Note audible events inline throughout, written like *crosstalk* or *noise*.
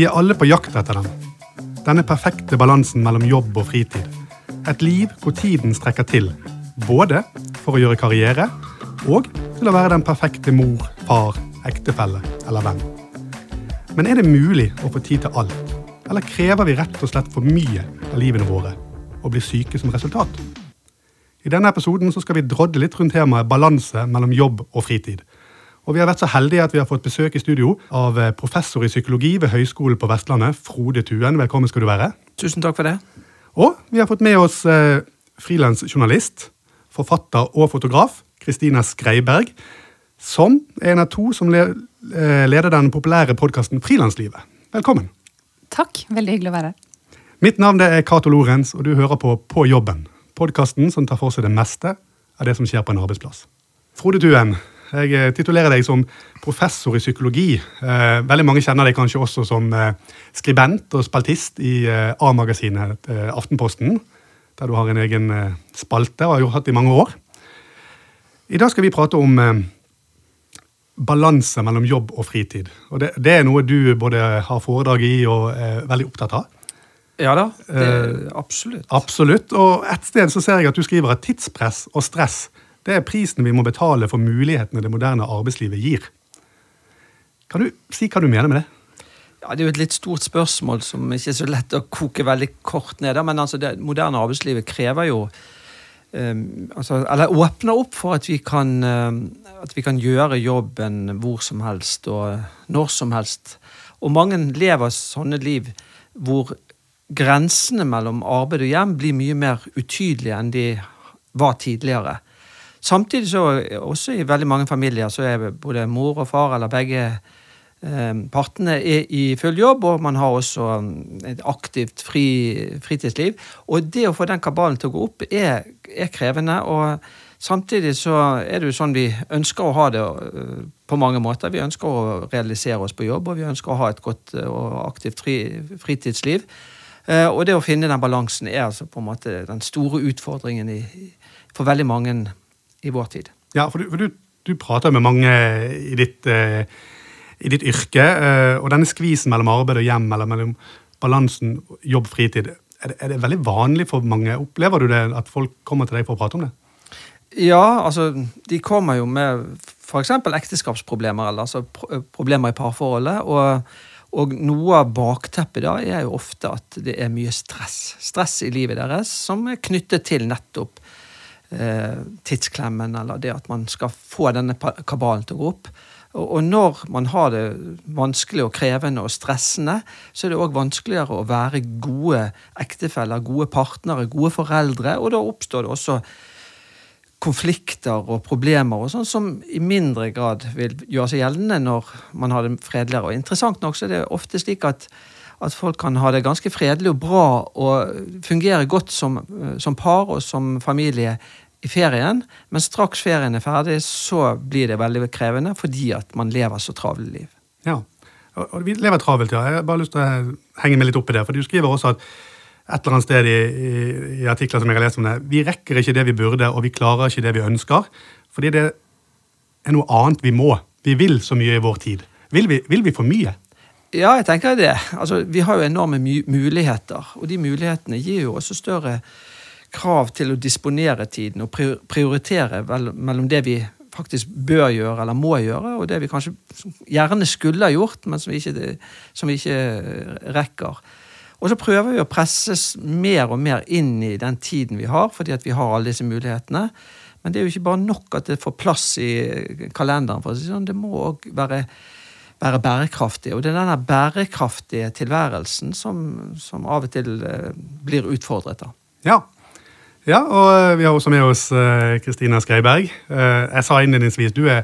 Vi er alle på jakt etter den. Denne perfekte balansen mellom jobb og fritid. Et liv hvor tiden strekker til. Både for å gjøre karriere og til å være den perfekte mor, far, ektefelle eller venn. Men er det mulig å få tid til alt? Eller krever vi rett og slett for mye av livene våre og blir syke som resultat? I denne episoden skal vi drodle litt rundt temaet balanse mellom jobb og fritid. Og Vi har vært så heldige at vi har fått besøk i studio av eh, professor i psykologi ved Høgskolen på Vestlandet, Frode Tuen. Velkommen skal du være. Tusen takk for det. Og vi har fått med oss eh, frilansjournalist, forfatter og fotograf Kristina Skreiberg, som er en av to som le eh, leder den populære podkasten Frilanslivet. Velkommen. Takk. Veldig hyggelig å være her. Mitt navn er Cato Lorentz, og du hører på På jobben. Podkasten som tar for seg det meste av det som skjer på en arbeidsplass. Frode Tuen, jeg eh, titulerer deg som professor i psykologi. Eh, veldig mange kjenner deg kanskje også som eh, skribent og spaltist i A-magasinet Aftenposten, der du har en egen spalte og har hatt i mange år. I dag skal vi prate om balanse mellom jobb og fritid. Og det, det, er noe du både har foredrag i og er veldig opptatt av. Ja da, det, absolutt. Absolutt. Og et sted så ser jeg at du skriver at tidspress og stress det er prisen vi må betale for mulighetene det moderne arbeidslivet gir. Kan du si hva du mener med det? Ja, Det er jo et litt stort spørsmål som ikke er så lett å koke veldig kort ned. Men altså, det moderne arbeidslivet krever jo um, altså, Eller åpner opp for at vi, kan, um, at vi kan gjøre jobben hvor som helst og når som helst. Og mange lever sånne liv hvor grensene mellom arbeid og hjem blir mye mer utydelige enn de var tidligere. Samtidig så, også i veldig mange familier, så er både mor og far eller begge eh, partene er i full jobb, og man har også mm, et aktivt fri, fritidsliv. Og det å få den kabalen til å gå opp er, er, krevende. og Samtidig så er det jo sånn vi ønsker å ha det uh, på mange måter. Vi ønsker å realisere oss på jobb, og vi ønsker å ha et godt uh, og aktivt fri, fritidsliv. Og det å finne den balansen er altså på en måte den store utfordringen for veldig mange i vår tid. Ja, for du, for du, du prater med mange i ditt, uh, i ditt yrke, uh, og denne skvisen mellom arbeid og hjem, eller mellom balansen jobb-fritid, er, er, det veldig vanlig for mange? Opplever du det at folk kommer til deg for å prate om det? Ja, altså de kommer jo med f.eks. ekteskapsproblemer, eller altså problemer i parforholdet. og og noe av bakteppet da er jo ofte at det er mye stress. Stress i livet deres som er knyttet til nettopp eh, tidsklemmen, eller det at man skal få denne kabalen til å gå opp. Og, når man har det vanskelig og krevende og stressende, så er det òg vanskeligere å være gode ektefeller, gode partnere, gode foreldre, og da oppstår det også konflikter og problemer og sånn som i mindre grad vil gjøre seg gjeldende når man har det fredeligere. Og interessant nok så er det ofte slik at, at folk kan ha det ganske fredelig og bra og fungere godt som, som par og som familie i ferien, men straks ferien er ferdig, så blir det veldig krevende fordi at man lever så travle liv. Ja, og vi lever travelt, ja. Jeg har bare lyst til å henge meg litt opp i det. For du skriver også at et eller annet sted i, i, i artikler som jeg har lest om det, vi rekker ikke det vi burde, og vi klarer ikke det vi ønsker. Fordi det er noe annet vi må. Vi vil så mye i vår tid. Vil vi, vil vi for mye? Ja, jeg tenker det. Altså, vi har jo enorme muligheter, og de mulighetene gir jo også større krav til å disponere tiden og prioritere mellom det vi faktisk bør gjøre eller må gjøre, og det vi kanskje gjerne skulle ha gjort, men som vi ikke, som vi ikke rekker. Og så prøver vi å presses mer og mer inn i den tiden vi har, fordi vi har alle disse mulighetene. Men det er jo ikke bare nok at det får plass i kalenderen. for å si sånn, Det må òg være, være, bærekraftig. Og det er denne bærekraftige tilværelsen som, som av og til eh, blir utfordret. da. Ja, ja, og eh, vi har også med oss eh, Kristina Skreiberg. Jeg sa innledningsvis du er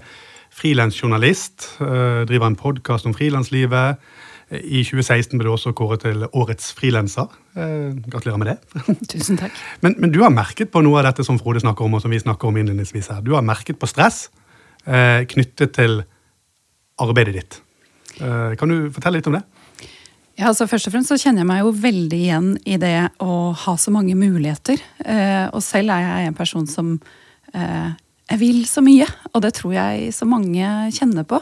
frilansjournalist. Driver en podkast om frilanslivet. I 2016 ble du også kåret til Årets frilanser. gratulerer med det. *laughs* Tusen takk. Men, men, du har merket på noe av dette som Frode snakker om, og som vi snakker om innledningsvis her. Du har merket på stress knyttet til arbeidet ditt. Kan du fortelle litt om det? Ja, altså Først og fremst så kjenner jeg meg jo veldig igjen i det å ha så mange muligheter. Eh, og selv er jeg en person som eh, jeg vil så mye, og det tror jeg så mange kjenner på.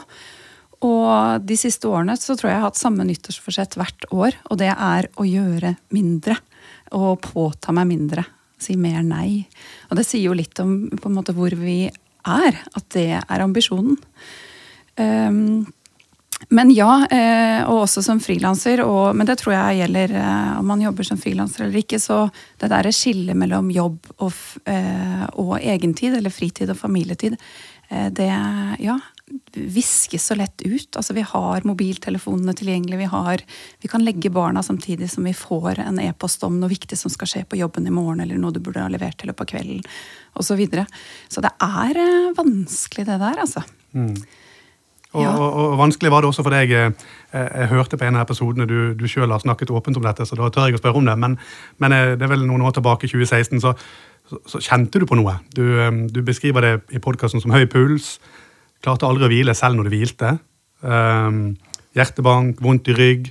Og de siste årene så tror jeg jeg har hatt samme nyttårsforsett hvert år, og det er å gjøre mindre. Og påta meg mindre. Si mer nei. Og det sier jo litt om på en måte hvor vi er. At det er ambisjonen. Um, men ja, eh, og også som frilanser, men det tror jeg gjelder eh, om man jobber som frilanser eller ikke, så det der skillet mellom jobb og, eh, og egentid, eller fritid og familietid, det ja, viskes så lett ut. Altså, vi har mobiltelefonene tilgjengelig, vi, har, vi kan legge barna samtidig som vi får en e-post om noe viktig som skal skje på jobben i morgen, eller noe du burde ha levert til på kvelden, osv. Så, videre. så det er vanskelig, det der, altså. Mm. Og, ja. og, og, vanskelig var det også for deg. Jeg, eh, jeg hørte på en av episodene du, du sjøl har snakket åpent om dette, så da tør jeg å spørre om det. Men, men eh, det er vel noen år tilbake, i 2016, så, så, så, kjente du på noe. Du, eh, du beskriver det i podkasten som høy puls. Klarte aldri å hvile selv når du hvilte. Um, hjertebank, vondt i rygg.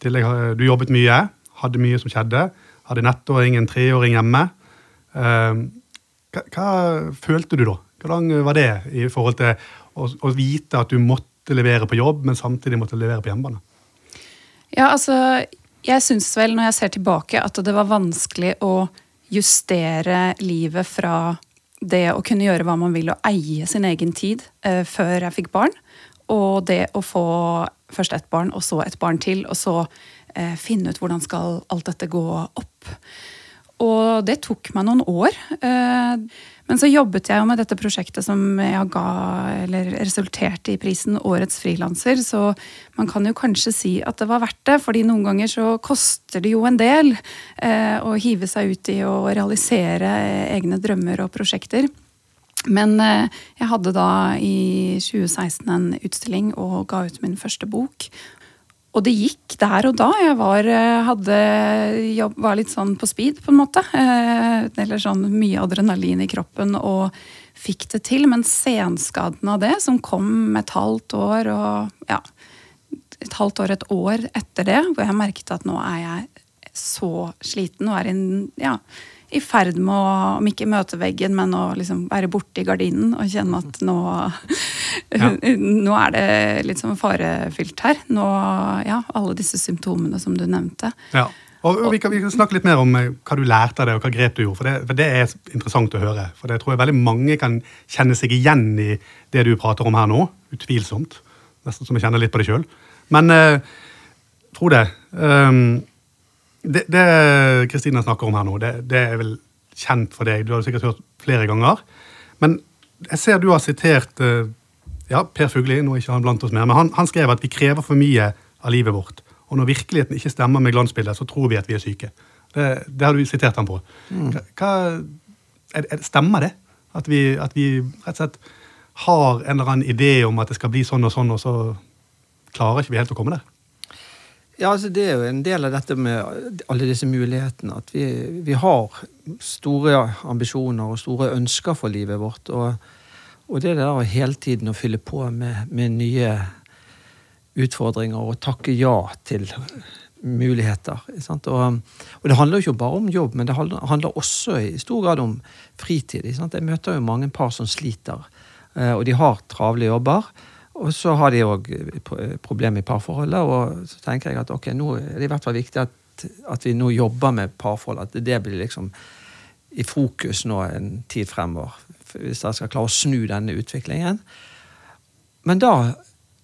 Tillegg, du jobbet mye, hadde mye som skjedde. Hadde nettåring, en treåring hjemme. Um, hva, hva følte du da? Hvordan var det i forhold til å, vite at du måtte levere på jobb, men samtidig måtte levere på hjemmebane? Ja, altså, jeg syns vel, når jeg ser tilbake, at det var vanskelig å justere livet fra det å kunne gjøre hva man vil og eie sin egen tid eh, før jeg fikk barn, og det å få først ett barn, og så et barn til, og så eh, finne ut hvordan skal alt dette gå opp. Og det tok meg noen år. Eh, men så jobbet jeg jo med dette prosjektet som jeg ga, eller resulterte i prisen Årets frilanser, så man kan jo kanskje si at det var verdt det, fordi noen ganger så koster det jo en del eh, å hive seg ut i å realisere egne drømmer og prosjekter. Men eh, jeg hadde da i 2016 en utstilling og ga ut min første bok. Og det gikk der og da. Jeg var, eh, hadde, jobb, var litt sånn på speed, på en måte. Eh, eller sånn mye adrenalin i kroppen og fikk det til. Men senskaden av det, som kom et halvt år og ja, et halvt år, et år etter det, hvor jeg merket at nå er jeg så sliten og er i ja, i ferd med å, om ikke møte veggen, men å liksom være borti gardinen og kjenne at nå, *laughs* ja. nå er det litt sånn farefylt her. Nå, ja, alle disse symptomene som du nevnte. Ja. Og vi kan, vi kan, snakke litt mer om eh, hva du lærte av det, og hva grep du gjorde. For det, for det, er interessant å høre. For det tror jeg veldig mange kan kjenne seg igjen i det du prater om her nå. Utvilsomt. Nesten som jeg kjenner litt på det sjøl. Men eh, tro det. Um, det Kristina snakker om her nå, det, det, er vel kjent for deg. Du har det sikkert hørt flere ganger. Men jeg ser du har sitert eh, ja, Per Fugli, nå er ikke han blant oss mer, men han, han, skrev at vi krever for mye av livet vårt. Og når virkeligheten ikke stemmer med glansbildet, så tror vi at vi er syke. Det, det har du sitert han på. Mm. Hva, er, er, stemmer det? At vi, at vi rett og slett har en eller annen idé om at det skal bli sånn og sånn, og så klarer ikke vi helt å komme der? Ja, altså Det er jo en del av dette med alle disse mulighetene. At vi, vi har store ambisjoner og store ønsker for livet vårt. Og, og det der hele tiden å fylle på med, med, nye utfordringer og takke ja til muligheter. Og, og, det handler jo ikke bare om jobb, men det handler, også i stor grad om fritid. Jeg møter jo mange par som sliter, eh, og de har travle jobber. Og så har de òg problemer i parforholdet, og så tenker jeg at ok, nå er det i hvert fall viktig at, at vi nå jobber med parforhold. At det blir liksom i fokus nå en tid fremover. Hvis dere skal klare å snu denne utviklingen. Men da,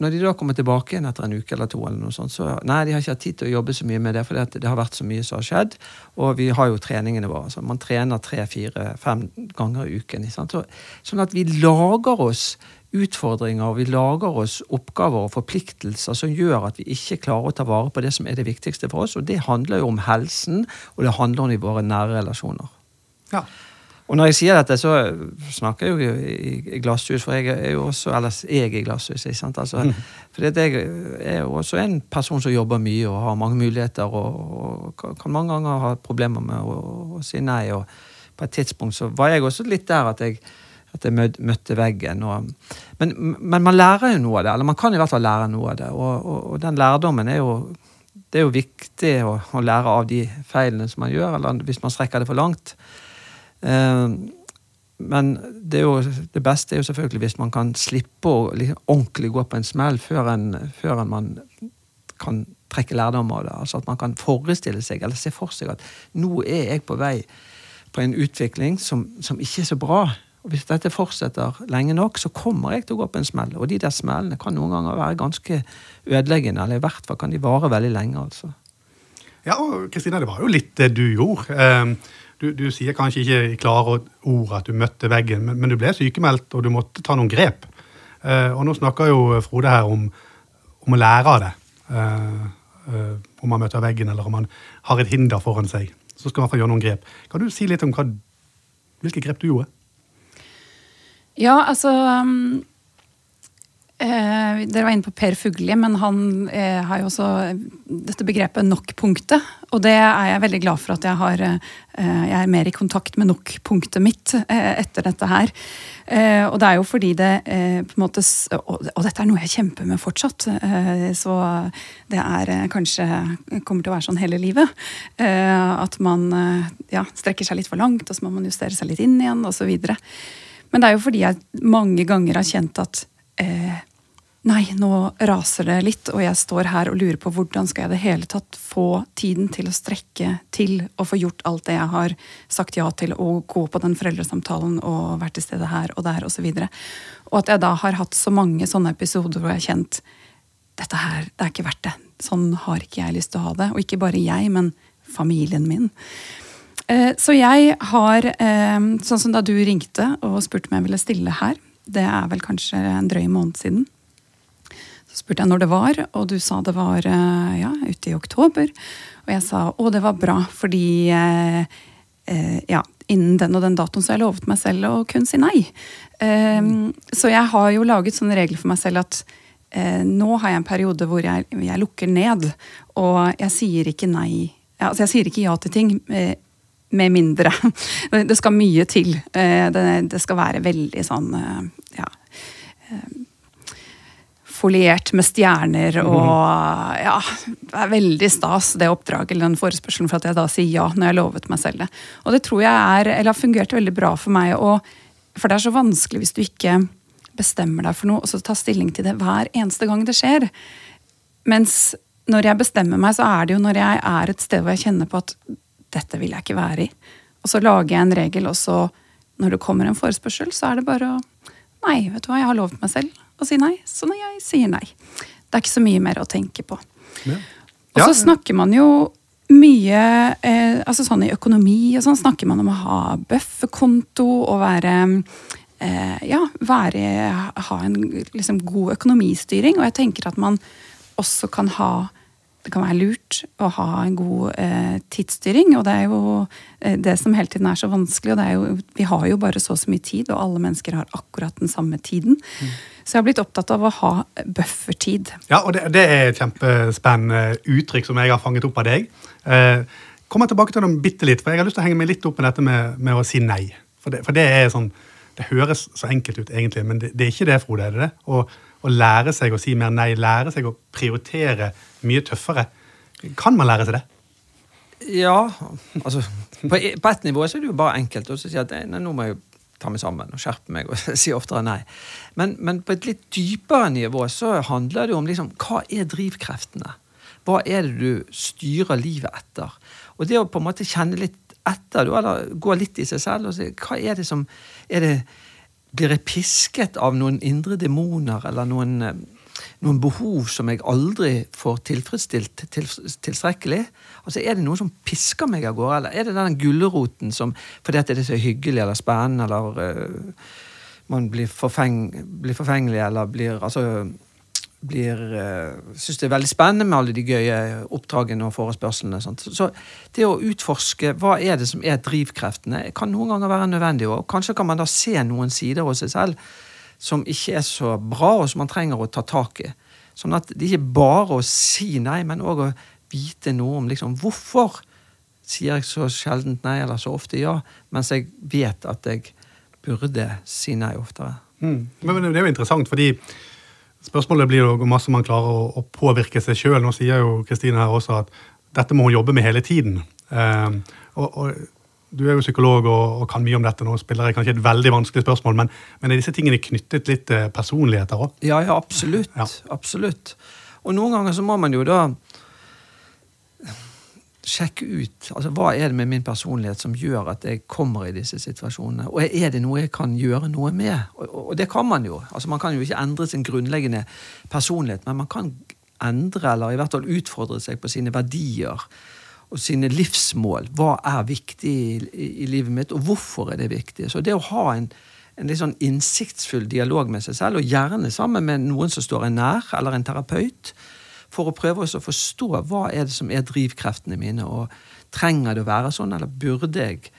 når de da kommer tilbake igjen etter en uke eller to, eller noe sånt, så nei, de har ikke hatt tid til å jobbe så mye med det, for det har vært så mye som har skjedd. Og vi har jo treningene våre. Så man trener tre, fire, fem ganger i uken. Så, sånn at vi lager oss utfordringer, og vi lager oss oppgaver og forpliktelser som gjør at vi ikke klarer å ta vare på det som er det viktigste for oss. Og det handler jo om helsen, og det handler om i våre nære relasjoner. Ja. Og når jeg sier dette, så snakker jeg jo i, glasshus, for jeg er jo også Eller jeg i glasshus, ikke sant. Altså, mm. For jeg er jo også en person som jobber mye og har mange muligheter, og, og kan mange ganger ha problemer med å, å si nei. og på et tidspunkt så var jeg også litt der at jeg at jeg møtte veggen. Og, men, men, man lærer jo noe av det, eller man kan i hvert fall lære noe av det. Og, og, og den lærdommen er jo det er jo viktig å, å, lære av de feilene som man gjør, eller hvis man strekker det for langt. Eh, men det, jo, det, beste er jo selvfølgelig hvis man kan slippe å liksom, ordentlig gå på en smell før, en, før en man kan trekke lærdom av det. Altså At man kan forestille seg eller se for seg at nå er jeg på vei på en utvikling som, som ikke er så bra. Og Hvis dette fortsetter lenge nok, så kommer jeg til å gå på en smell. Og de der smellene kan noen ganger være ganske ødeleggende, eller i hvert fall kan de vare veldig lenge. altså. Ja, og Kristina, det var jo litt det du gjorde. Ehm, du, du, sier kanskje ikke i klare ord at du møtte veggen, men, men, du ble sykemeldt, og du måtte ta noen grep. Uh, og nå snakker jo Frode her om, om å lære av det. Uh, uh, om man møter veggen, eller om man har et hinder foran seg. Så skal man få gjøre noen grep. Kan du si litt om hva, hvilke grep du gjorde? Ja, altså um Eh, dere var inne på Per Fugli, men han eh, har jo også dette begrepet nok-punktet. Og det er jeg veldig glad for at jeg har. Eh, jeg er mer i kontakt med nok-punktet mitt eh, etter dette her. Eh, og det er jo fordi det eh, på en måte og, og, dette er noe jeg kjemper med fortsatt. så det er kanskje kommer til å være sånn hele livet. at man ja, strekker seg litt for langt, og så må man justere seg litt inn igjen, osv. Men det er jo fordi jeg mange ganger har kjent at Nei, nå raser det litt, og jeg står her og lurer på hvordan skal jeg det hele tatt få tiden til å strekke til å få gjort alt det jeg har sagt ja til, å gå på den foreldresamtalen og vært til stede her og der osv. Og, så og at jeg da har hatt så mange sånne episoder hvor jeg har kjent dette her, det er ikke verdt det. Sånn har ikke jeg lyst til å ha det. Og ikke bare jeg, men familien min. Eh, så jeg har, eh, sånn som da du ringte og spurte om jeg ville stille her, det er vel kanskje en drøy måned siden så spurte jeg når det var, og du sa det var eh, ja, ute i oktober. Og jeg sa å, det var bra, fordi ja, innen den og den datoen så har jeg lovet meg selv å kun si nei. Så jeg har jo laget sånne regler for meg selv at nå har jeg en periode hvor jeg, jeg, lukker ned, og jeg sier ikke nei. Altså jeg sier ikke ja til ting. Eh, med mindre. *laughs* Det skal mye til. Det, det skal være veldig sånn ja foliert med stjerner mhm. og ja, det er veldig stas, det oppdraget eller den forespørselen for at jeg da sier ja når jeg lovet meg selv det. Og det tror jeg er, eller har fungert veldig bra for meg. Og, for det er så vanskelig hvis du ikke bestemmer deg for noe og så tar stilling til det hver eneste gang det skjer. Mens når jeg bestemmer meg, så er det jo når jeg er et sted hvor jeg kjenner på at dette vil jeg ikke være i. Og så lager jeg en regel, og så når det kommer en forespørsel, så er det bare å Nei, vet du hva, jeg har lovet meg selv å si nei, så når jeg sier nei. Det er ikke så mye mer å tenke på. Ja. Og så snakker man jo mye eh, altså sånn I økonomi og sånn snakker man om å ha bufferkonto og være eh, Ja, være, ha en liksom, god økonomistyring. Og jeg tenker at man også kan ha det kan være lurt å ha en god eh, tidsstyring. Og det er jo eh, det som hele tiden er så vanskelig. og jo, Vi har jo bare så og så mye tid, og alle mennesker har akkurat den samme tiden. Mm. Så jeg har blitt opptatt av å ha buffertid. Ja, og det, det er et kjempespennende uttrykk som jeg har fanget opp av deg. Eh, kommer tilbake til dem bitte litt, for jeg har lyst til å henge meg litt opp med dette med, med å si nei. For det, for det, er sånn, det høres så enkelt ut, egentlig, men det, det er ikke det, Frode. er det det? Å, å lære seg å si mer nei, lære seg å prioritere mye tøffere. Kan man lære seg det? Ja, altså På, på ett nivå så er det jo bare enkelt å si at nei, nå må jeg ta meg sammen og skjerpe meg og *laughs* si oftere nei. Men, men, på et litt dypere nivå så handler det jo om liksom, hva er drivkreftene? Hva er det du styrer livet etter? Og det å på en måte kjenne litt etter, eller gå litt i seg selv og si hva er det som det blir jeg pisket av noen indre demoner eller noen, eh, noen behov som jeg aldri får tilfredsstilt til, tilstrekkelig? Altså, Er det noe som pisker meg av gårde, eller er det den gulroten som fordi at det er så hyggelig eller spennende, eller uh, man blir, forfeng, blir, forfengelig, eller blir altså blir uh, Syns det er veldig spennende med alle de gøye oppdragene og forespørslene. Så det å utforske hva er det som er drivkreftene, kan noen ganger være nødvendig. Og kanskje kan man da se noen sider hos seg selv som ikke er så bra, og som man trenger å ta tak i. Sånn at det ikke bare å si nei, men òg å vite noe om liksom, hvorfor sier jeg så sjeldent nei, eller så ofte ja, mens jeg vet at jeg burde si nei oftere. Mm. Men det er jo interessant, fordi Spørsmålet blir jo hvor masse man klarer å, å påvirke seg sjøl. Nå sier jo Kristine her også at dette må hun jobbe med hele tiden. Um, og, og, Du er jo psykolog og, og kan mye om dette. Nå spiller jeg kanskje et veldig vanskelig spørsmål, men, men er disse tingene knyttet litt til personligheter òg? Ja, ja, absolutt. Ja. Absolutt. Og noen ganger så må man jo da sjekke ut altså hva er det med min personlighet som gjør at jeg kommer i disse situasjonene. Og er det noe jeg kan gjøre noe med? Og, og det kan man jo. Altså Man kan jo ikke endre sin grunnleggende personlighet, men man kan endre, eller i hvert fall utfordre seg på sine verdier og sine livsmål. Hva er viktig i, i, livet mitt, og hvorfor er det viktig? Så det å ha en, en litt sånn innsiktsfull dialog med seg selv, og gjerne sammen med noen som står en nær, eller en terapeut, for å prøve å forstå hva er det som er drivkreftene mine, og trenger det å være sånn, eller burde jeg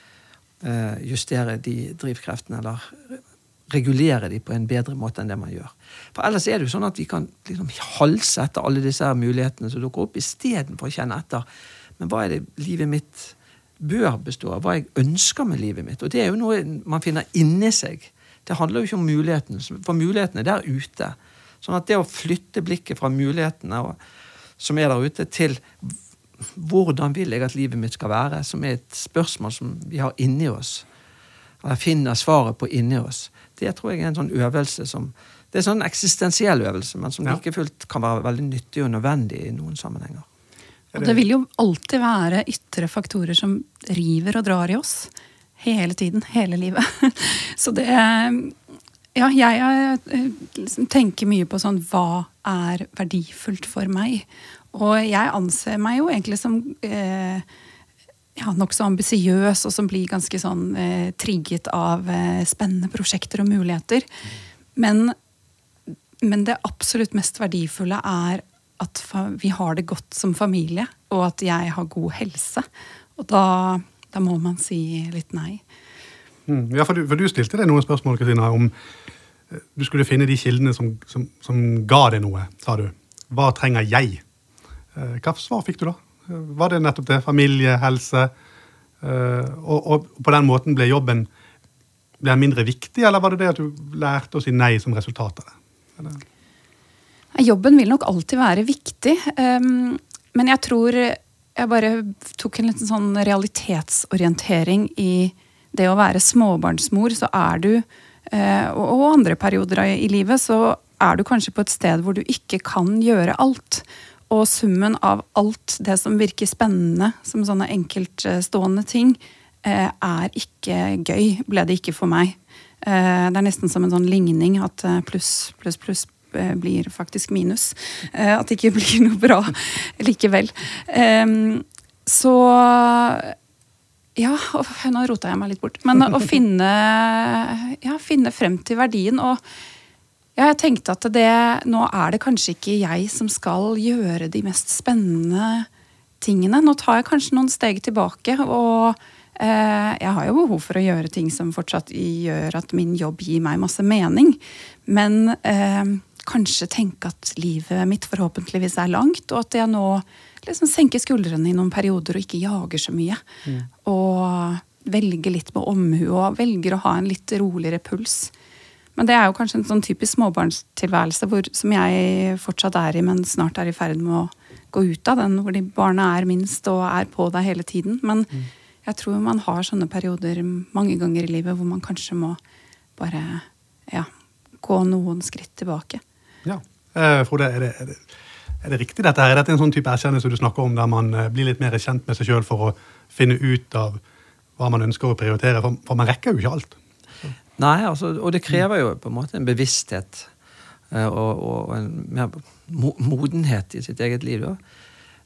eh, justere de drivkreftene, eller regulere de på en bedre måte enn det man gjør. For ellers er det jo sånn at vi kan liksom halse etter alle disse her mulighetene som dukker opp, istedenfor å kjenne etter. Men hva er det livet mitt bør bestå av? Hva jeg ønsker med livet mitt? Og det er jo noe man finner inni seg. Det handler jo ikke om mulighetene, for mulighetene er der ute. Sånn at det å flytte blikket fra mulighetene og, som er der ute, til hvordan vil jeg at livet mitt skal være, som er et spørsmål som vi har inni oss, eller finner svaret på inni oss, det tror jeg er en sånn øvelse som Det er en sånn eksistensiell øvelse, men som Ja. like fullt kan være veldig nyttig og nødvendig i noen sammenhenger. Og det vil jo alltid være ytre faktorer som river og drar i oss. Hele tiden. Hele livet. *laughs* Så det Ja, jeg eh, liksom tenker mye på sånn Hva er verdifullt for meg? Og jeg anser meg jo egentlig som eh, ja, nokså ambisiøs, og som blir ganske sånn eh, trigget av eh, spennende prosjekter og muligheter. Men, men det absolutt mest verdifulle er at vi har det godt som familie, og at jeg har god helse. Og da, da må man si litt nei. Mm. Ja, for du, for du stilte deg noen spørsmål Kristina, om du skulle finne de kildene som, som, som ga deg noe, sa du. Hva trenger jeg? Eh, Hva svar fikk du da? Eh, Var det nettopp det? Familie, helse? Eh, Og, og på den måten ble jobben ble mindre viktig, eller var det det at du lærte å si nei som resultat av det? Eller? Jobben vil nok alltid være viktig, ehm, men jeg tror jeg bare tok en liten sånn realitetsorientering i det å være småbarnsmor. Så er du, og og andre perioder i livet, så er du kanskje på et sted hvor du ikke kan gjøre alt. Og summen av alt det som virker spennende som sånne enkeltstående ting, eh, er ikke gøy, ble det ikke for meg. Eh, Det er nesten som en sånn ligning at eh, pluss, pluss, pluss eh, blir faktisk minus. Eh, At det ikke *laughs* blir noe bra likevel. Så ja, nå rota jeg meg litt bort. Men å finne, ja, finne frem til verdien. Og ja, jeg tenkte at det, nå er det kanskje ikke jeg som skal gjøre de mest spennende tingene. Nå tar jeg kanskje noen steg tilbake. Og eh, jeg har jo behov for å gjøre ting som fortsatt gjør at min jobb gir meg masse mening. Men eh, kanskje tenke at livet mitt forhåpentligvis er langt, og at jeg nå liksom senker skuldrene i noen perioder og ikke jager så mye. Og velger litt med omhu og velger å ha en litt roligere puls. Men det er jo kanskje en sånn typisk småbarnstilværelse hvor, som jeg fortsatt er i, men snart er i ferd med å gå ut av den, hvor de barna er minst og er på deg hele tiden. Men jeg tror man har sånne perioder mange ganger i livet hvor man kanskje må bare ja, gå noen skritt tilbake. Ja. Eh, Frode, er det, er, det, er det riktig dette her? Er dette en sånn type erkjennelse du snakker om, der man eh, blir litt mer kjent med seg sjøl for å finne ut av hva man ønsker å prioritere? For, man rekker jo ikke alt. Nei, altså, og det krever jo på en måte en bevissthet eh, og, og en mer modenhet i sitt eget liv. Da.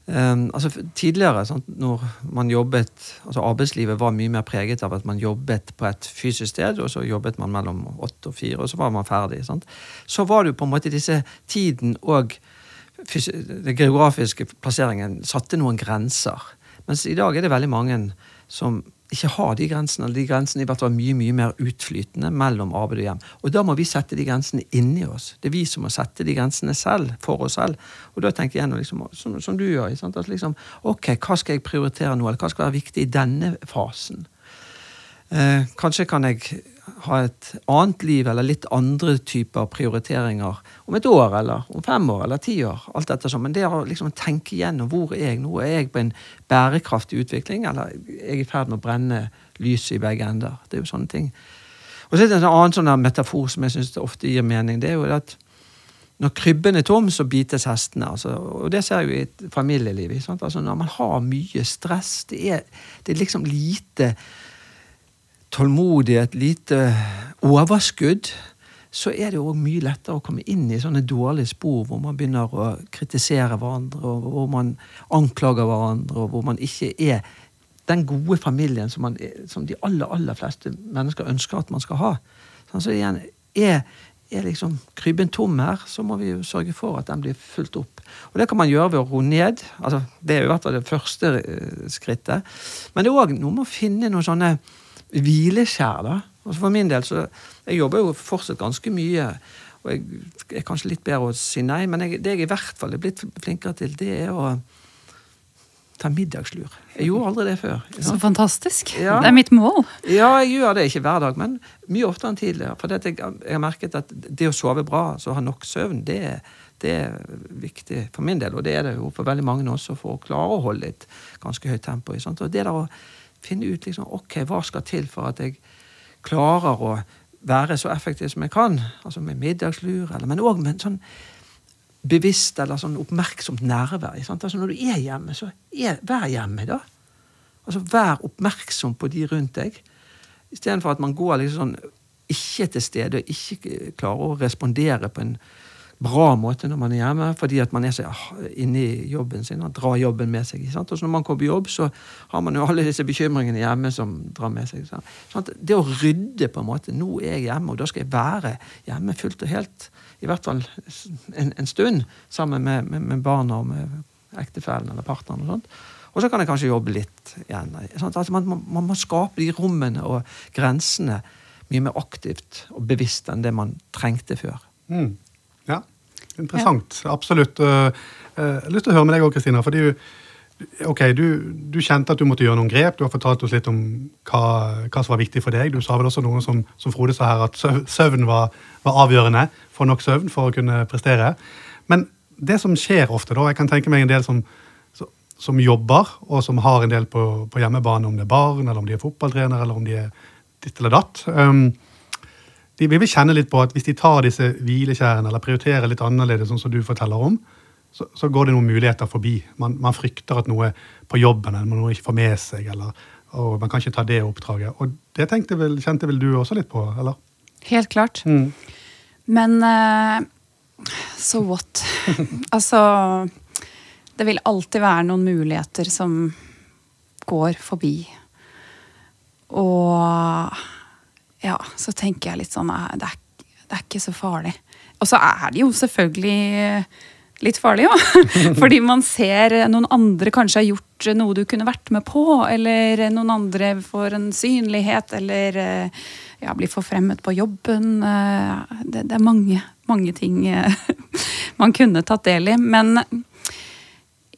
Um, altså, tidligere, sant, når man jobbet altså Arbeidslivet var mye mer preget av at man jobbet på et fysisk sted, og så jobbet man mellom åtte og fire, og så var man ferdig. Sant? Så var det jo på en måte disse tiden og den geografiske plasseringen satte noen grenser. Mens i dag er det veldig mange som ikke har de grensene, de grensene hvert fall mye mye mer utflytende mellom arbeid og hjem. Og da må vi sette de grensene inni oss. Det er vi som må sette de grensene selv, for oss selv. Og da tenker jeg nå liksom, som, som du gjør, sant? at liksom, ok, hva skal jeg prioritere nå, eller hva skal være viktig i denne fasen? Eh, kanskje kan jeg ha et annet liv eller litt andre typer prioriteringer om et år eller om fem år eller ti år. alt dette sånn. Men det å liksom tenke igjennom hvor er jeg nå? Er jeg på en bærekraftig utvikling, eller er jeg i ferd med å brenne lyset i begge ender? Det er jo sånne ting. Og så er det en annen sånn metafor som jeg syns ofte gir mening. det er jo at når krybben er tom, så bites hestene. Altså, og det ser jeg jo i et familieliv. Altså, når man har mye stress, det er, det er liksom lite tålmodighet, lite overskudd, så er det jo mye lettere å komme inn i sånne dårlige spor hvor man begynner å kritisere hverandre, og hvor man anklager hverandre, og hvor man ikke er den gode familien som, man, som de aller, aller fleste mennesker ønsker at man skal ha. Sånn, så igjen, er, er liksom krybben tom her, så må vi jo sørge for at den blir fulgt opp. Og det kan man gjøre ved å roe ned. altså Det er jo i hvert fall det første eh, skrittet. Men det er òg noe med å finne noen sånne hvileskjær. da. Altså For min del så Jeg jobber jo fortsatt ganske mye. Og jeg er kanskje litt bedre å si nei, men jeg, det jeg i hvert fall er blitt flinkere til, det er å ta middagslur. Jeg gjorde aldri det før. Så fantastisk. Ja. Det er mitt mål. Ja, jeg gjør det ikke hver dag, men mye oftere enn tidligere. For jeg, jeg, har merket at det å sove bra, så ha nok søvn, det, det, er viktig for min del. Og det er det jo for veldig mange også, for å klare å holde et ganske høyt tempo. Sant? Og det der å finne ut liksom, ok, hva skal til for at jeg klarer å være så effektiv som jeg kan. Altså med middagslur, eller, men òg med sånn bevisst eller sånn oppmerksomt nærvær. Altså Når du er hjemme, så er, vær hjemme, da. Altså Vær oppmerksom på de rundt deg. Istedenfor at man går liksom sånn ikke til stede og ikke klarer å respondere på en bra måte når man er hjemme, fordi at man er så ah, inne i jobben sin og drar jobben med seg. Sant? Og så når man kommer på jobb, så har man jo alle disse bekymringene hjemme som drar med seg. Sant? Det å rydde på en måte Nå er jeg hjemme, og da skal jeg være hjemme fullt og helt. I hvert fall en, en stund sammen med, med, med, barna og med ektefellen eller partneren. Og sånt. Og så kan jeg kanskje jobbe litt igjen. Altså man, man, man, må skape de rommene og grensene mye mer aktivt og bevisst enn det man trengte før. Mm. Ja, interessant. Ja. Absolutt. Eh, eh, jeg har lyst til å høre med deg òg, Kristina. fordi ok, du, du, kjente at du måtte gjøre noen grep. Du har fortalt oss litt om hva, hva som var viktig for deg. Du sa vel også noe som, som Frode sa her, at søvn var, var, avgjørende. Få nok søvn for å kunne prestere. Men det som skjer ofte, da Jeg kan tenke meg en del som, som jobber, og som har en del på, på hjemmebane, om det er barn, eller om de er fotballtrener, eller om de er ditt eller datt. Um, de vil kjenne litt på at hvis de tar disse hvileskjærene eller prioriterer litt annerledes, sånn som du forteller om, så, så går det noen muligheter forbi. Man, man, frykter at noe på jobben eller noe ikke får med seg, eller og man kan ikke ta det oppdraget. Og det vel, kjente vel du også litt på, eller? Helt klart. Mm. Men uh, so what? *laughs* altså Det vil alltid være noen muligheter som går forbi. Og ja, så tenker jeg litt sånn det er, det er ikke så farlig. Og så er det jo selvfølgelig litt farlig, ja. *laughs* Fordi man ser noen andre kanskje har gjort noe du kunne vært med på, eller noen andre får en synlighet, eller ja, blir forfremmet på jobben. Det, det er mange, mange ting *laughs* man kunne tatt del i. Men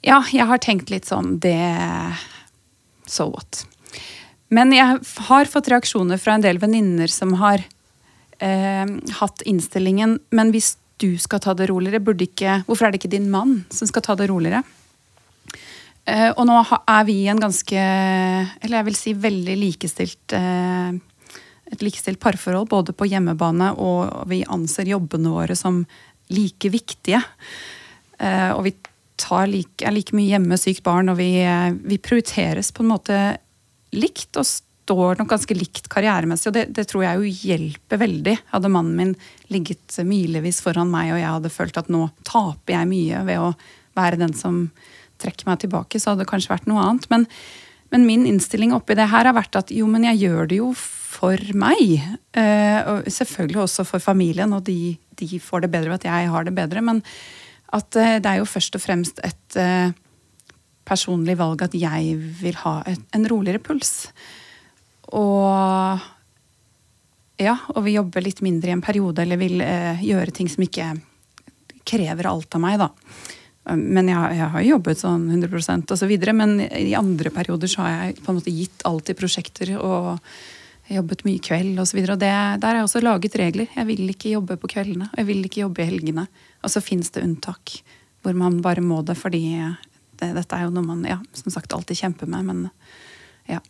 ja, jeg har tenkt litt sånn Det So what? Men jeg har fått reaksjoner fra en del venninner som har eh, hatt innstillingen Men hvis du skal ta det roligere, burde ikke Hvorfor er det ikke din mann som skal ta det roligere? Eh, og nå er vi i en ganske Eller jeg vil si veldig likestilt eh, et likestilt parforhold både på hjemmebane, og vi anser jobbene våre som like viktige. Eh, og vi like, er like mye hjemme sykt barn, og vi, eh, vi prioriteres på en måte likt og står nok ganske likt karrieremessig. Og det, det, tror jeg jo hjelper veldig. Hadde mannen min ligget milevis foran meg og jeg hadde følt at nå taper jeg mye ved å være den som trekker meg tilbake, så hadde det kanskje vært noe annet. Men, men min innstilling oppi det her har vært at jo, men jeg gjør det jo for meg. Uh, og selvfølgelig også for familien, og de, de, får det bedre ved at jeg har det bedre. Men at uh, det er jo først og fremst et uh, personlig valg at jeg vil ha et, en roligere puls. Og ja, og vil jobbe litt mindre i en periode, eller vil eh, gjøre ting som ikke krever alt av meg, da. Men jeg, jeg har jobbet sånn 100% og så men i andre perioder så har jeg på en måte gitt alt i prosjekter og jobbet mye kveld osv. Der har jeg også laget regler. Jeg vil ikke jobbe på kveldene. og Jeg vil ikke jobbe i helgene. Og så fins det unntak hvor man bare må det fordi det, dette er jo noe man ja, som sagt alltid kjemper med, men ja.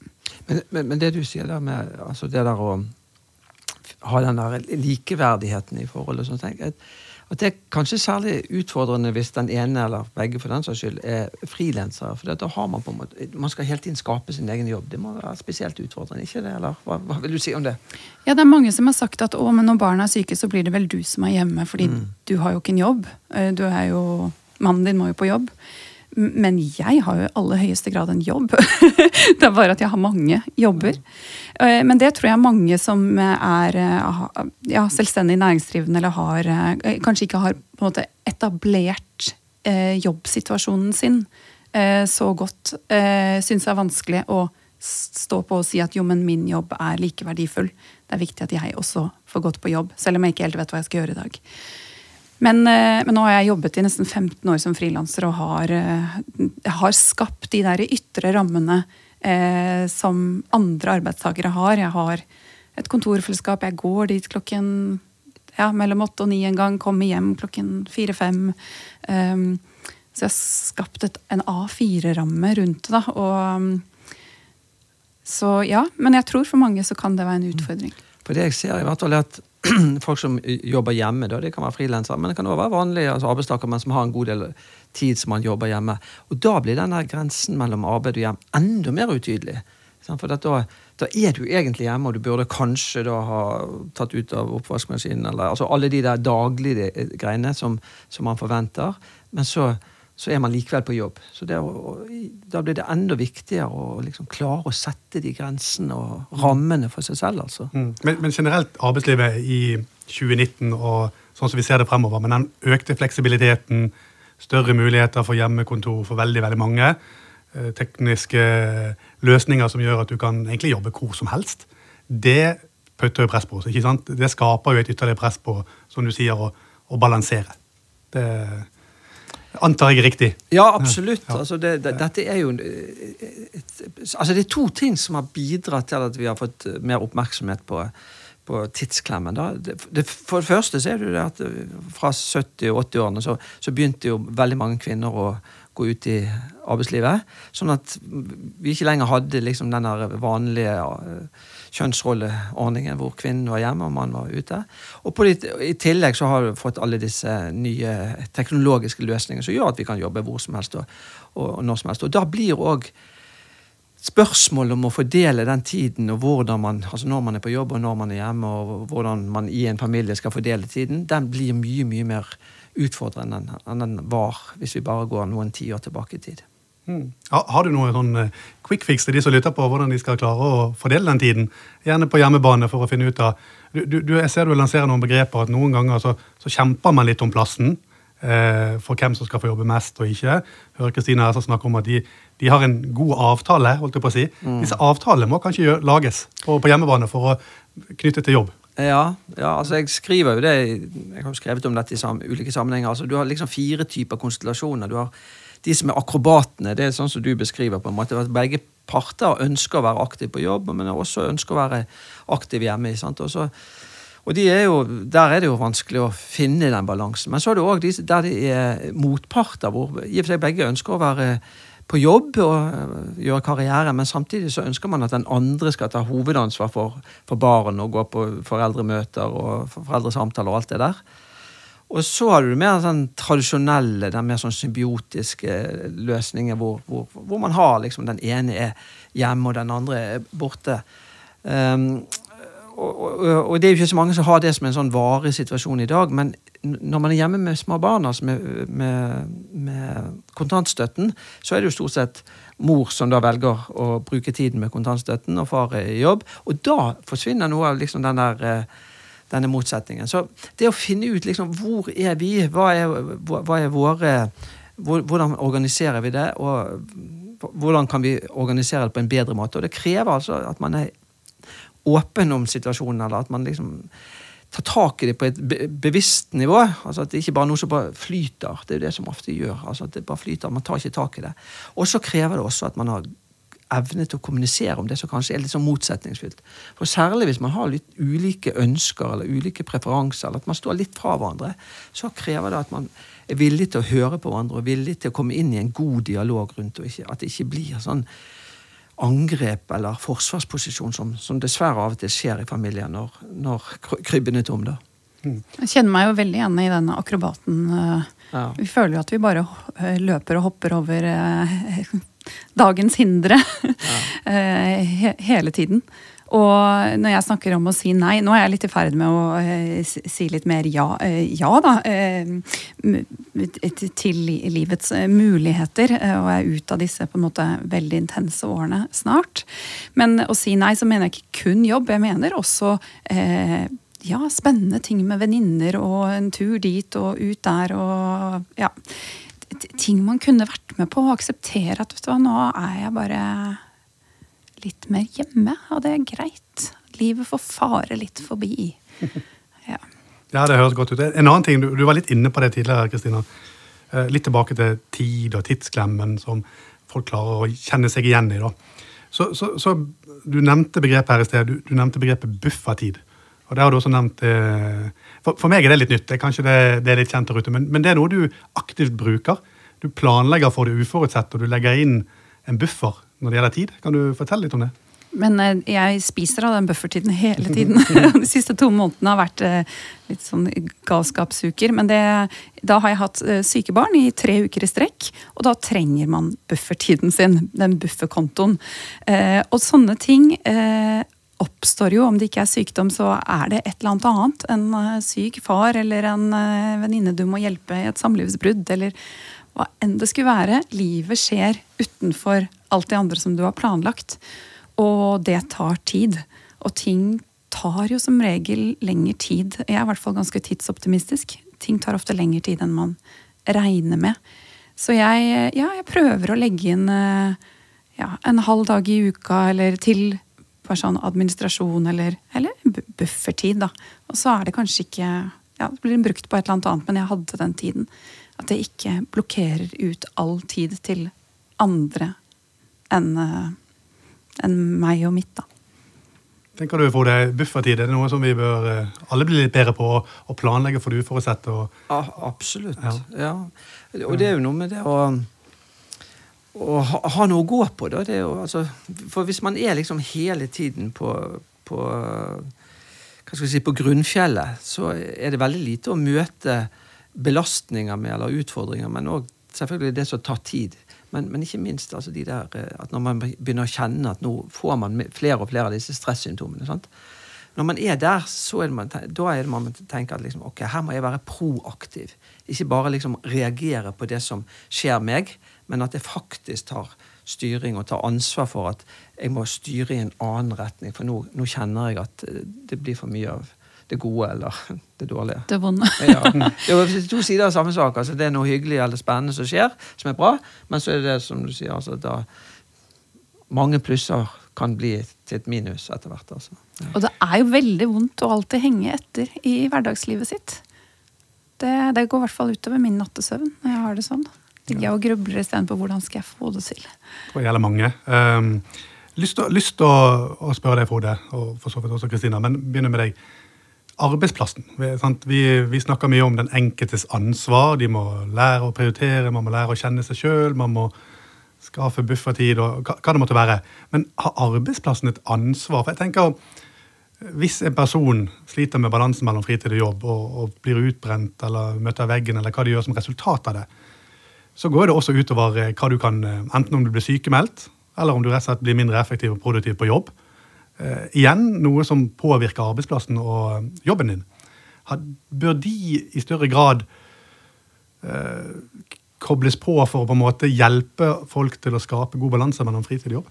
Men, men, men det du sier der med altså det der å ha den der likeverdigheten i forholdet sånn, tenker jeg, at det er kanskje særlig utfordrende hvis den ene eller begge for den saks skyld er frilansere. For da har man på en måte, man skal hele tiden skape sin egen jobb. Det må være spesielt utfordrende, ikke det? Eller hva, hva vil du si om det? Ja, det er mange som har sagt at å, men når barna er syke, så blir det vel du som er hjemme, fordi mm. du har jo ikke en jobb. Eh, du er jo Mannen din må jo på jobb. Men jeg har jo i aller høyeste grad en jobb. *laughs* det er bare at jeg har mange jobber. Eh, men det tror jeg mange som er eh, ja, selvstendig næringsdrivende eller har eh, Kanskje ikke har måte etablert jobbsituasjonen sin så godt, syns er vanskelig å stå på og si at jo, men min jobb er like verdifull. Det er viktig at jeg også får gått på jobb, selv om jeg ikke helt vet hva jeg skal gjøre i dag. Men, eh, men, nå har jeg jobbet i nesten 15 år som frilanser og har, eh, har, skapt de der ytre rammene eh, som andre arbeidstakere har. Jeg har et kontorfellesskap. Jeg går dit klokken ja, mellom åtte og ni en gang. Kommer hjem klokken fire-fem. Um, så jeg har skapt et, en A4-ramme rundt det. og så ja, Men jeg tror for mange så kan det være en utfordring. For det jeg ser i hvert fall er at *clears throat* folk som jobber hjemme. Da. Det kan være frilansere, men det kan også være vanlige altså arbeidstakere men som har en god del tid som man jobber hjemme. Og Da blir denne grensen mellom arbeid og hjem enda mer utydelig. For da, da, er du egentlig hjemme, og du burde kanskje da ha tatt ut av oppvaskmaskinen. Eller, altså alle de der daglige greiene som, som man forventer. Men så så er man likevel på jobb. Så det, Da blir det enda viktigere å liksom klare å sette de grensene og rammene for seg selv. altså. Mm. Men, men, generelt arbeidslivet i 2019 og sånn som vi ser det fremover, med den økte fleksibiliteten, større muligheter for hjemmekontor for veldig veldig mange, eh, tekniske løsninger som gjør at du kan egentlig jobbe hvor som helst, det putter jo press på oss. ikke sant? Det skaper jo et ytterligere press på, som du sier, å, å balansere. Det Antar jeg riktig? Ja, absolutt. Ja. Altså, det, det, dette er jo et, altså, Det er to ting som har bidratt til at vi har fått mer oppmerksomhet på, på tidsklemmen. Det, for det første så er det at fra 70- og 80-årene så, så begynte jo veldig mange kvinner å gå ut i arbeidslivet. Sånn at vi ikke lenger hadde liksom den vanlige kjønnsrolleordningen hvor kvinnen var hjemme og mannen var ute. Og litt, I tillegg så har vi fått alle disse nye teknologiske løsningene som gjør at vi kan jobbe hvor som helst og, og når som helst. Og da blir òg spørsmålet om å fordele den tiden og hvordan man, altså når man er på jobb og når man er hjemme, og hvordan man i en familie skal fordele tiden, den blir mye, mye mer utfordrende enn den var hvis vi bare går noen tiår tilbake i tid. Mm. Har du noen sånn eh, quick fix til de som lytter på hvordan de skal klare å fordele den tiden? Gjerne på hjemmebane for å finne ut av du, du, Jeg ser du lanserer noen begreper at noen ganger så, så kjemper man litt om plassen eh, for hvem som skal få jobbe mest og ikke. Hører Kristine her snakke om at de, de, har en god avtale. holdt jeg på å si. Mm. Disse avtalene må kanskje lages på, på hjemmebane for å knytte til jobb. Ja, ja, altså jeg skriver jo det Jeg har jo skrevet om dette i sam, ulike sammenhenger. altså Du har liksom fire typer konstellasjoner. Du har de som er akrobatene, det er sånn som du beskriver. på en måte, at Begge parter ønsker å være aktive på jobb, men også ønsker å være aktive hjemme. Sant? Og, så, er jo, Der er det jo vanskelig å finne den balansen. Men så er det òg de der de er motparter, hvor i og for seg begge ønsker å være på jobb og øh, gjøre karriere, men samtidig så ønsker man at den andre skal ta hovedansvar for, for barn og gå på foreldremøter og foreldresamtaler og alt det der. Og så har du mer sånn tradisjonelle, den mer sånn symbiotiske løsningen hvor, hvor, hvor, man har liksom den ene er hjemme og den andre er borte. Um, og, og, og, det er jo ikke så mange som har det som en sånn varig situasjon i dag, men når man er hjemme med små barn, altså med, med, med, kontantstøtten, så er det jo stort sett mor som da velger å bruke tiden med kontantstøtten, og far er i jobb. Og da forsvinner noe av liksom den der eh, denne motsetningen. Så det å finne ut liksom, hvor er vi, hva er, hva er våre Hvordan organiserer vi det, og hvordan kan vi organisere det på en bedre måte? Og det krever altså at man er åpen om situasjonen, eller at man liksom tar tak i det på et bevisst nivå. altså At det ikke bare er noe som bare flyter. Det er jo det som ofte gjør. altså at det bare flyter, Man tar ikke tak i det. Og så krever det også at man har evne til å kommunisere om det som kanskje er litt sånn motsetningsfylt. For Særlig hvis man har litt ulike ønsker eller ulike preferanser, eller at man står litt fra hverandre, så krever det at man er villig til å høre på hverandre og villig til å komme inn i en god dialog rundt, og ikke, at det ikke blir sånn angrep eller forsvarsposisjon som, som dessverre av og til skjer i familien når, når krybben er tom. da. Jeg kjenner meg jo veldig igjen i denne akrobaten. Ja. Vi føler jo at vi bare løper og hopper over eh, *laughs* dagens hindre ja. *laughs* hele tiden. Og når jeg snakker om å si nei Nå er jeg litt i ferd med å eh, si litt mer ja, eh, ja da. Eh, til livets muligheter. og jeg er ute av disse på en måte veldig intense årene snart. Men å si nei, så mener jeg ikke kun jobb. Jeg mener også ja, spennende ting med venninner og en tur dit og ut der og ja. Ting man kunne vært med på og akseptere at vet du hva, nå er jeg bare litt mer hjemme, og det er greit. Livet får fare litt forbi. Ja, *laughs* ja det høres godt ut. En annen ting, Du, du var litt inne på det tidligere, Kristina. Eh, litt tilbake til tid og tidsklemmen som folk klarer å kjenne seg igjen i. da. Så, så, så Du nevnte begrepet her i sted, du, du nevnte begrepet buffertid. Og det har du også nevnt eh, for, for, meg er det litt nytt, det er kanskje det, det er litt kjent der ute, men, men, det er noe du aktivt bruker. Du planlegger for det uforutsette, og du legger inn en buffer når det gjelder tid. Kan du fortelle litt om det? Men eh, jeg spiser av den buffertiden hele *laughs* tiden. *laughs* De siste to månedene har vært eh, litt sånn galskapsuker. Men det, da har jeg hatt eh, syke barn i tre uker i strekk, og da trenger man buffertiden sin. Den bufferkontoen. Og sånne ting oppstår jo, om det ikke er sykdom, så er det et eller annet annet. En syk far eller en venninne du må hjelpe i et samlivsbrudd, eller hva enn det skulle være. Livet skjer utenfor alt det andre som du har planlagt. Og det tar tid. Og ting tar jo som regel lengre tid. Jeg er i hvert fall ganske tidsoptimistisk. Ting tar ofte lengre tid enn man regner med. Så jeg, ja, jeg prøver å legge inn eh, ja, en halv dag i uka eller til bare sånn administrasjon eller, eller buffertid. da. Og så er det kanskje ikke ja, det blir brukt på et eller annet annet, men jeg hadde den tiden. At det ikke blokkerer ut all tid til andre enn eh, en meg og mitt. da. Tenker du for det Buffertid er det noe som vi bør eh, alle bli litt bedre på å planlegge for det uforutsette? Ja, absolutt. Ja. ja. Og det er jo noe med det å, å ha, ha, noe å gå på. Da. Jo, altså, for hvis man er liksom hele tiden på, på hva skal vi si, på grunnfjellet, så er det veldig lite å møte belastninger med, eller utfordringer, men òg selvfølgelig det som tar tid. Men, men, ikke minst altså de der, eh, at når man begynner å kjenne at nå får man flere og flere av disse stressymptomene. Sant? Når man er der, så er det man, da er det man tenker at liksom, ok, her må jeg være proaktiv. Ikke bare liksom reagere på det som skjer meg, men at jeg faktisk tar styring og tar ansvar for at jeg må styre i en annen retning. For nå, nå kjenner jeg at eh, det blir for mye av det gode eller det dårlige. Det vonde. ja. *laughs* Det er to sider av samme sak. Altså, det er noe hyggelig eller spennende som skjer, som er bra, men så er det som du sier, altså, da mange plusser kan bli til et minus etter hvert. Altså. Ja. Og det er jo veldig vondt å alltid henge etter i hverdagslivet sitt. Det, det går i hvert fall utover min nattesøvn når jeg har det sånn. Ligger jeg og grubler istedenfor hvordan skal jeg få det til. Det gjelder mange. Um, lyst til å, å, spørre deg, Frode, og for så vidt også Kristina, men begynner med deg arbeidsplassen. Vi, vi, snakker mye om den enkeltes ansvar. De må lære å prioritere, man må lære å kjenne seg sjøl, man må skaffe buffertid og hva, det måtte være. Men har arbeidsplassen et ansvar? For jeg tenker, Hvis en person sliter med balansen mellom fritid og jobb og, og blir utbrent eller møter veggen, eller hva de gjør som resultat av det, så går det også utover hva du kan, eh, enten om du blir sykemeldt, eller om du rett og slett blir mindre effektiv og produktiv på jobb. Uh, igjen noe som påvirker arbeidsplassen og jobben din. Bør de i større grad eh, kobles på for å på en måte hjelpe folk til å skape god balanse mellom fritid og jobb?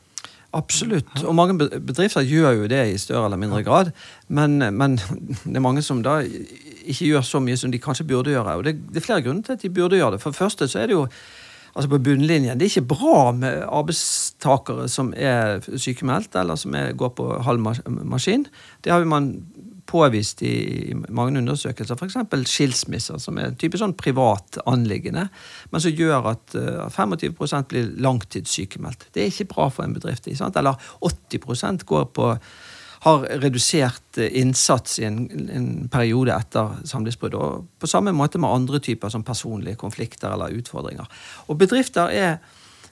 Absolutt. Og mange bedrifter gjør jo det i større eller mindre grad. Men, men, *laughs* det er mange som da ikke gjør så mye som de kanskje burde gjøre. Og det, det er flere grunner til at de burde gjøre det. For det første så er det jo altså på bunnlinjen. Det er ikke bra med arbeidstakere som er sykemeldt, eller som er, går på halv maskin. Det har man påvist i mange undersøkelser, f.eks. skilsmisser, som er typisk sånn privat anliggende, men som gjør at 25% blir langtidssykemeldt. Det er ikke bra for en bedrift. Eller 80% går på har redusert innsats i en, en periode etter samlivsbrudd. Og på samme måte med andre typer som personlige konflikter eller utfordringer. Og bedrifter er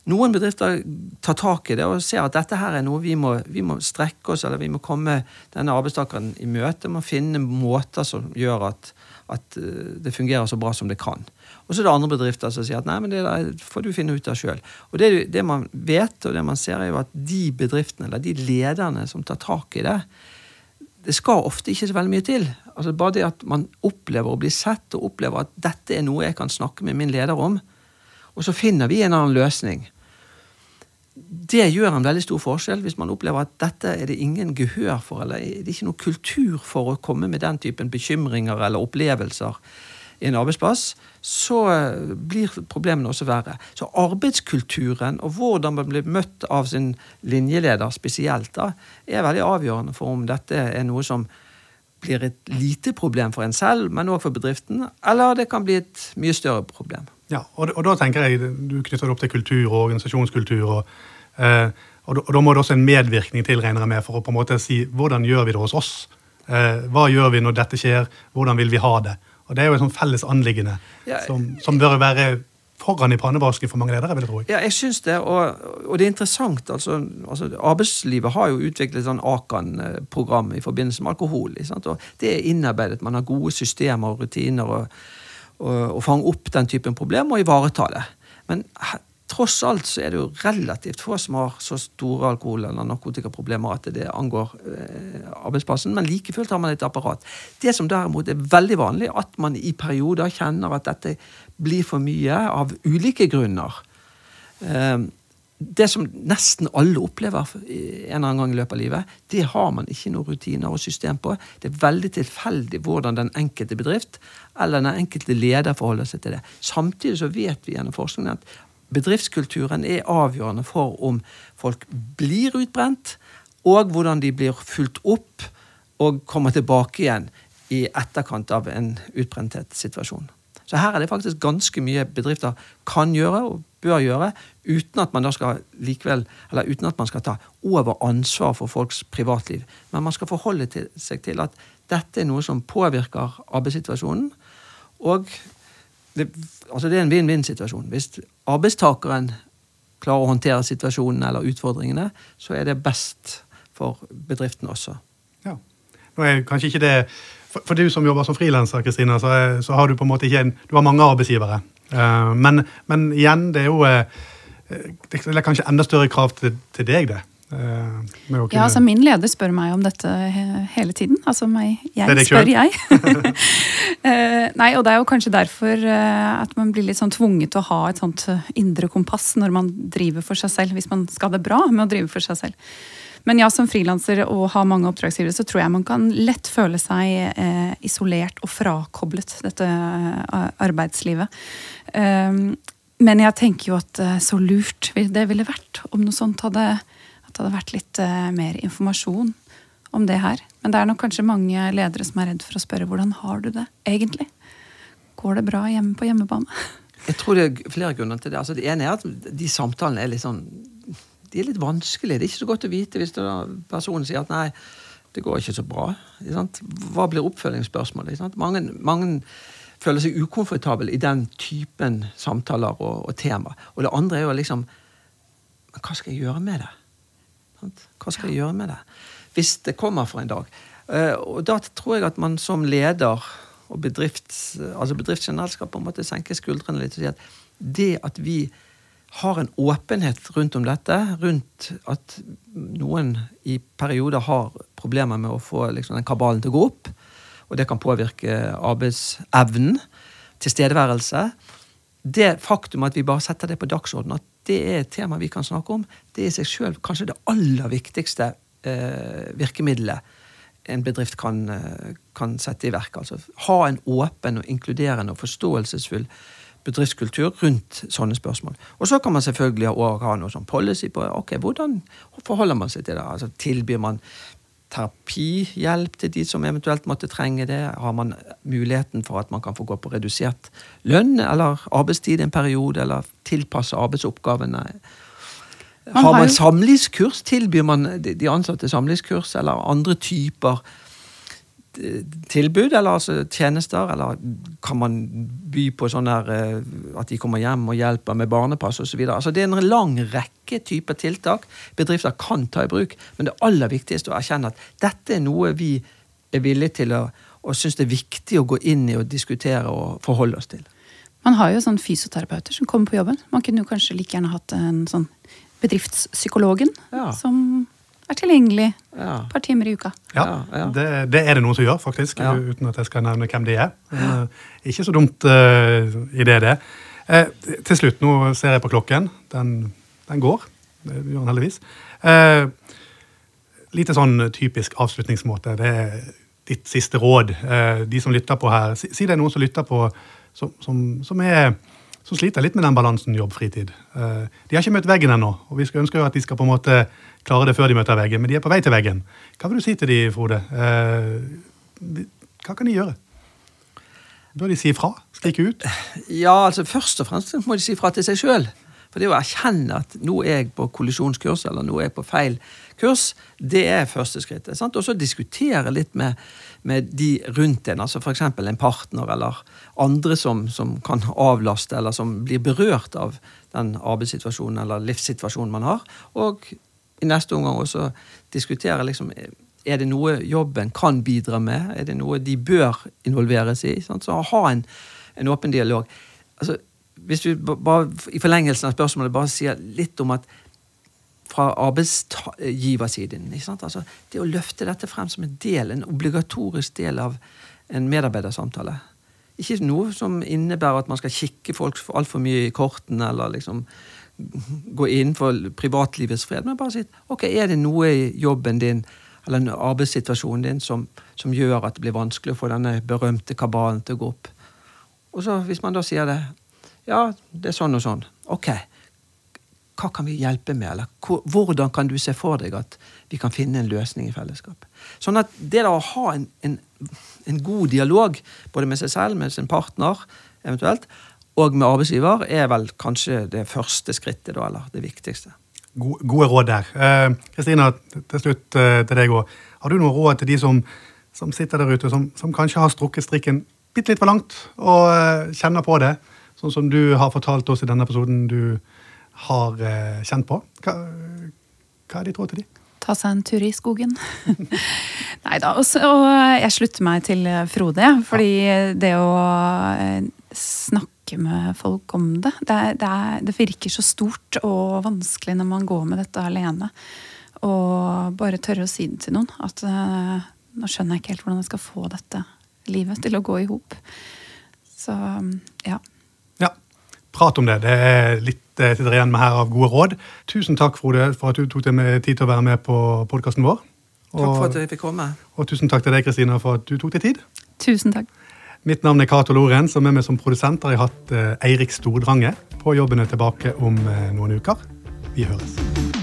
noen bedrifter tar tak i det og ser at dette her er noe vi må, vi må strekke oss, eller vi må komme denne arbeidstakeren i møte. Må finne måter som gjør at, at eh, det fungerer så bra som det kan. Og så er det andre bedrifter som sier at nei, men det der får du finne ut av sjøl. Og det, det, man vet, og det man ser, er jo at de bedriftene, eller de lederne som tar tak i det, det skal ofte ikke så veldig mye til. Altså Bare det at man opplever å bli sett, og opplever at dette er noe jeg kan snakke med min leder om, og så finner vi en annen løsning det gjør en veldig stor forskjell hvis man opplever at dette er det ingen gehør for, eller det er ikke noe kultur for å komme med den typen bekymringer eller opplevelser i en arbeidsplass, så eh, blir problemene også verre. Så arbeidskulturen og hvordan man blir møtt av sin linjeleder spesielt, da, er veldig avgjørende for om dette er noe som blir et lite problem for en selv, men òg for bedriften, eller det kan bli et mye større problem. Ja, og, og, da tenker jeg, Du knytter det opp til kultur og organisasjonskultur. og, eh, og, da må det også en medvirkning til regner jeg med, for å på en måte si hvordan gjør vi det hos oss. Eh, hva gjør vi når dette skjer? Hvordan vil vi ha det? Og Det er jo et sånn felles anliggende ja, som, som, bør være foran i pannevasken for mange ledere. vil jeg tro. Ja, jeg synes det, og, og, det er interessant. altså, altså Arbeidslivet har jo utviklet sånn Akan-program i forbindelse med alkohol. og Det er innarbeidet. Man har gode systemer og rutiner. og og fange opp den typen problem og ivareta det. Men tross alt så er det jo relativt få som har så store alkohol- eller narkotikaproblemer at det angår eh, arbeidsplassen, men like fullt har man et apparat. Det som derimot er veldig vanlig, at man i perioder kjenner at dette blir for mye av ulike grunner. Eh, det som nesten alle opplever en eller annen gang i løpet av livet, det har man ikke noen rutiner og system på. Det er veldig tilfeldig hvordan den enkelte bedrift eller den enkelte leder forholder seg til det. Samtidig så vet vi gjennom forskningen at bedriftskulturen er avgjørende for om folk blir utbrent, og hvordan de blir fulgt opp og kommer tilbake igjen i etterkant av en utbrentetssituasjon. Så her er det faktisk ganske mye bedrifter kan gjøre og bør gjøre, uten at man da skal likevel, eller uten at man skal ta over ansvar for folks privatliv. Men man skal forholde til, seg til at dette er noe som påvirker arbeidssituasjonen. Og det, altså det er en vinn-vinn-situasjon. Hvis arbeidstakeren klarer å håndtere situasjonen eller utfordringene, så er det best for bedriften også. Ja. Nå er kanskje ikke det for, for du som jobber som frilanser, Kristina, så, så, har du på en måte ikke en, du har mange arbeidsgivere. Uh, men, men, igjen, det er jo uh, det er kanskje enda større krav til, til deg, det. Uh, kunne... Ja, altså Min leder spør meg om dette hele tiden. Altså meg, jeg spør jeg. *laughs* *laughs* nei, og Det er jo kanskje derfor at man blir litt sånn tvunget til å ha et sånt indre kompass når man driver for seg selv, hvis man skal ha det bra med å drive for seg selv. Men ja, som frilanser og har mange oppdragsgivere, så tror jeg man kan lett føle seg eh, isolert og frakoblet dette eh, arbeidslivet. Um, men jeg tenker jo at eh, så lurt det ville vært om noe sånt hadde, det hadde vært litt uh, mer informasjon om det her. Men det er nok kanskje mange ledere som er redd for å spørre hvordan har du det egentlig? Går det bra hjemme på hjemmebane? *laughs* Jeg tror det er flere grunner til det. Altså, det ene er at de samtalene er litt sånn de er litt vanskelige. Det er ikke så godt å vite hvis personen sier at nei, det går ikke så bra. Hva blir oppfølgingsspørsmålet? Mange, mange, føler seg ukomfortable i den typen samtaler og, og tema. Og det andre er jo liksom Men hva skal jeg gjøre med det? Hva skal jeg gjøre med det? Hvis det kommer for en dag. Eh, og da tror jeg at man som leder og bedrifts, altså bedrift generelt skal på en måte senke skuldrene litt og si at det at vi har en åpenhet rundt om dette, rundt at noen i perioder har problemer med å få liksom, den kabalen til å gå opp. Og det kan påvirke arbeidsevnen, tilstedeværelse. Det faktum at vi bare setter det på dagsordenen, at det er et tema vi kan snakke om, det er i seg sjøl kanskje det aller viktigste eh, virkemidlet en bedrift kan, eh, kan, sette i verk. Altså ha en åpen og inkluderende og forståelsesfull bedriftskultur rundt sånne spørsmål. Og så kan man selvfølgelig også ha noe sånn policy på ok, hvordan forholder man seg til det. Altså Tilbyr man terapihjelp til de som eventuelt måtte trenge det? Har man muligheten for at man kan få gå på redusert lønn eller arbeidstid en periode, eller tilpasse arbeidsoppgavene? Man har har man jo- samlivskurs? Tilbyr man de ansatte samlivskurs eller andre typer tilbud, eller altså tjenester? Eller kan man by på sånn der eh, at de kommer hjem og hjelper med barnepass osv.? Altså, det er en lang rekke typer tiltak bedrifter kan ta i bruk, men det aller viktigste å erkjenne at dette er noe vi er villige til å og syns det er viktig å gå inn i og diskutere og forholde oss til. Man har jo sånn fysioterapeuter som kommer på jobben. Man kunne jo kanskje like gjerne hatt en sånn bedriftspsykologen Ja. som er tilgjengelig Ja. et par timer i uka. Ja, Ja. Det, det er det noen som gjør, faktisk. Ja. Uten at jeg skal nevne hvem de er. Men, eh, ikke så dumt uh, det det. Eh, til slutt, nå ser jeg på klokken. Den, den går. Det gjør den heldigvis. Eh, lite sånn typisk avslutningsmåte. Det er ditt siste råd. Eh, de som lytter på her. Si, si det er noen som lytter på som, som, som, er, som sliter litt med den balansen jobb-fritid. Eh, de har ikke møtt veggen ennå, og vi skal ønske at de skal på en måte klare det før de møter veggen, men de er på vei til veggen. Hva vil du si til de, Frode? Eh, hva kan de gjøre? Bør de si ifra? Skrike ut? Ja, altså Først og fremst må de si fra til seg sjøl. For det å erkjenne at nå er jeg på kollisjonskurs, eller nå er jeg på feil kurs, det er første skrittet. Og så diskutere litt med, med de rundt en, altså f.eks. en partner eller andre som, som kan avlaste, eller som blir berørt av den arbeidssituasjonen eller livssituasjonen man har. Og i neste omgang også diskutere liksom er det noe jobben kan bidra med? Er det noe de bør involveres i? Sant? Så ha en, en åpen dialog. Altså, hvis vi bare i forlengelsen av spørsmålet bare sier litt om at fra arbeidsgiversiden ikke? Altså, Det å løfte dette frem som en del, en obligatorisk del av en medarbeidersamtale. Ikke noe som innebærer at man skal kikke folk altfor mye i kortene, eller liksom gå innenfor privatlivets fred, men bare si ok, er det noe i jobben din eller arbeidssituasjonen din som, som gjør at det blir vanskelig å få denne berømte kabalen til å gå opp. Og så hvis man da sier det, ja, det er sånn og sånn, ok, hva kan vi hjelpe med, eller hvordan kan du se for deg at vi kan finne en løsning i fellesskap? Sånn at det å ha en, en, en god dialog, både med seg selv, med sin partner eventuelt, og med arbeidsgiver, er vel kanskje det første skrittet, da, eller det viktigste. Gode, gode råd der. Eh, Kristina, til slutt eh, til deg òg. Har du noe råd til de som, som sitter der ute, som, som kanskje har strukket strikken bitte litt for langt, og eh, kjenner på det, sånn som du har fortalt oss i denne episoden du har eh, kjent på? Hva, hva er ditt råd til de? Ta seg en tur i skogen. *laughs* Nei da. Og, og jeg slutter meg til Frode, ja, fordi det å eh, snakke med folk om det det, det, er, det virker så stort og vanskelig når man går med dette alene. Og bare tørre å si det til noen. At eh, nå skjønner jeg ikke helt hvordan jeg skal få dette livet til å gå i hop. Så ja. Ja, prat om det. Det er litt eh, sitter igjen med her av gode råd. Tusen takk, Frode, for at du tok deg med tid til å være med på podkasten vår. Takk for at jeg fikk komme. og tusen takk til deg, Kristina, for at du tok deg tid. Tusen takk. Mitt navn er Cato Loren, som er med som produsent har jeg hatt eh, Eirik Stordrange. På jobben er tilbake om eh, noen uker. Vi høres.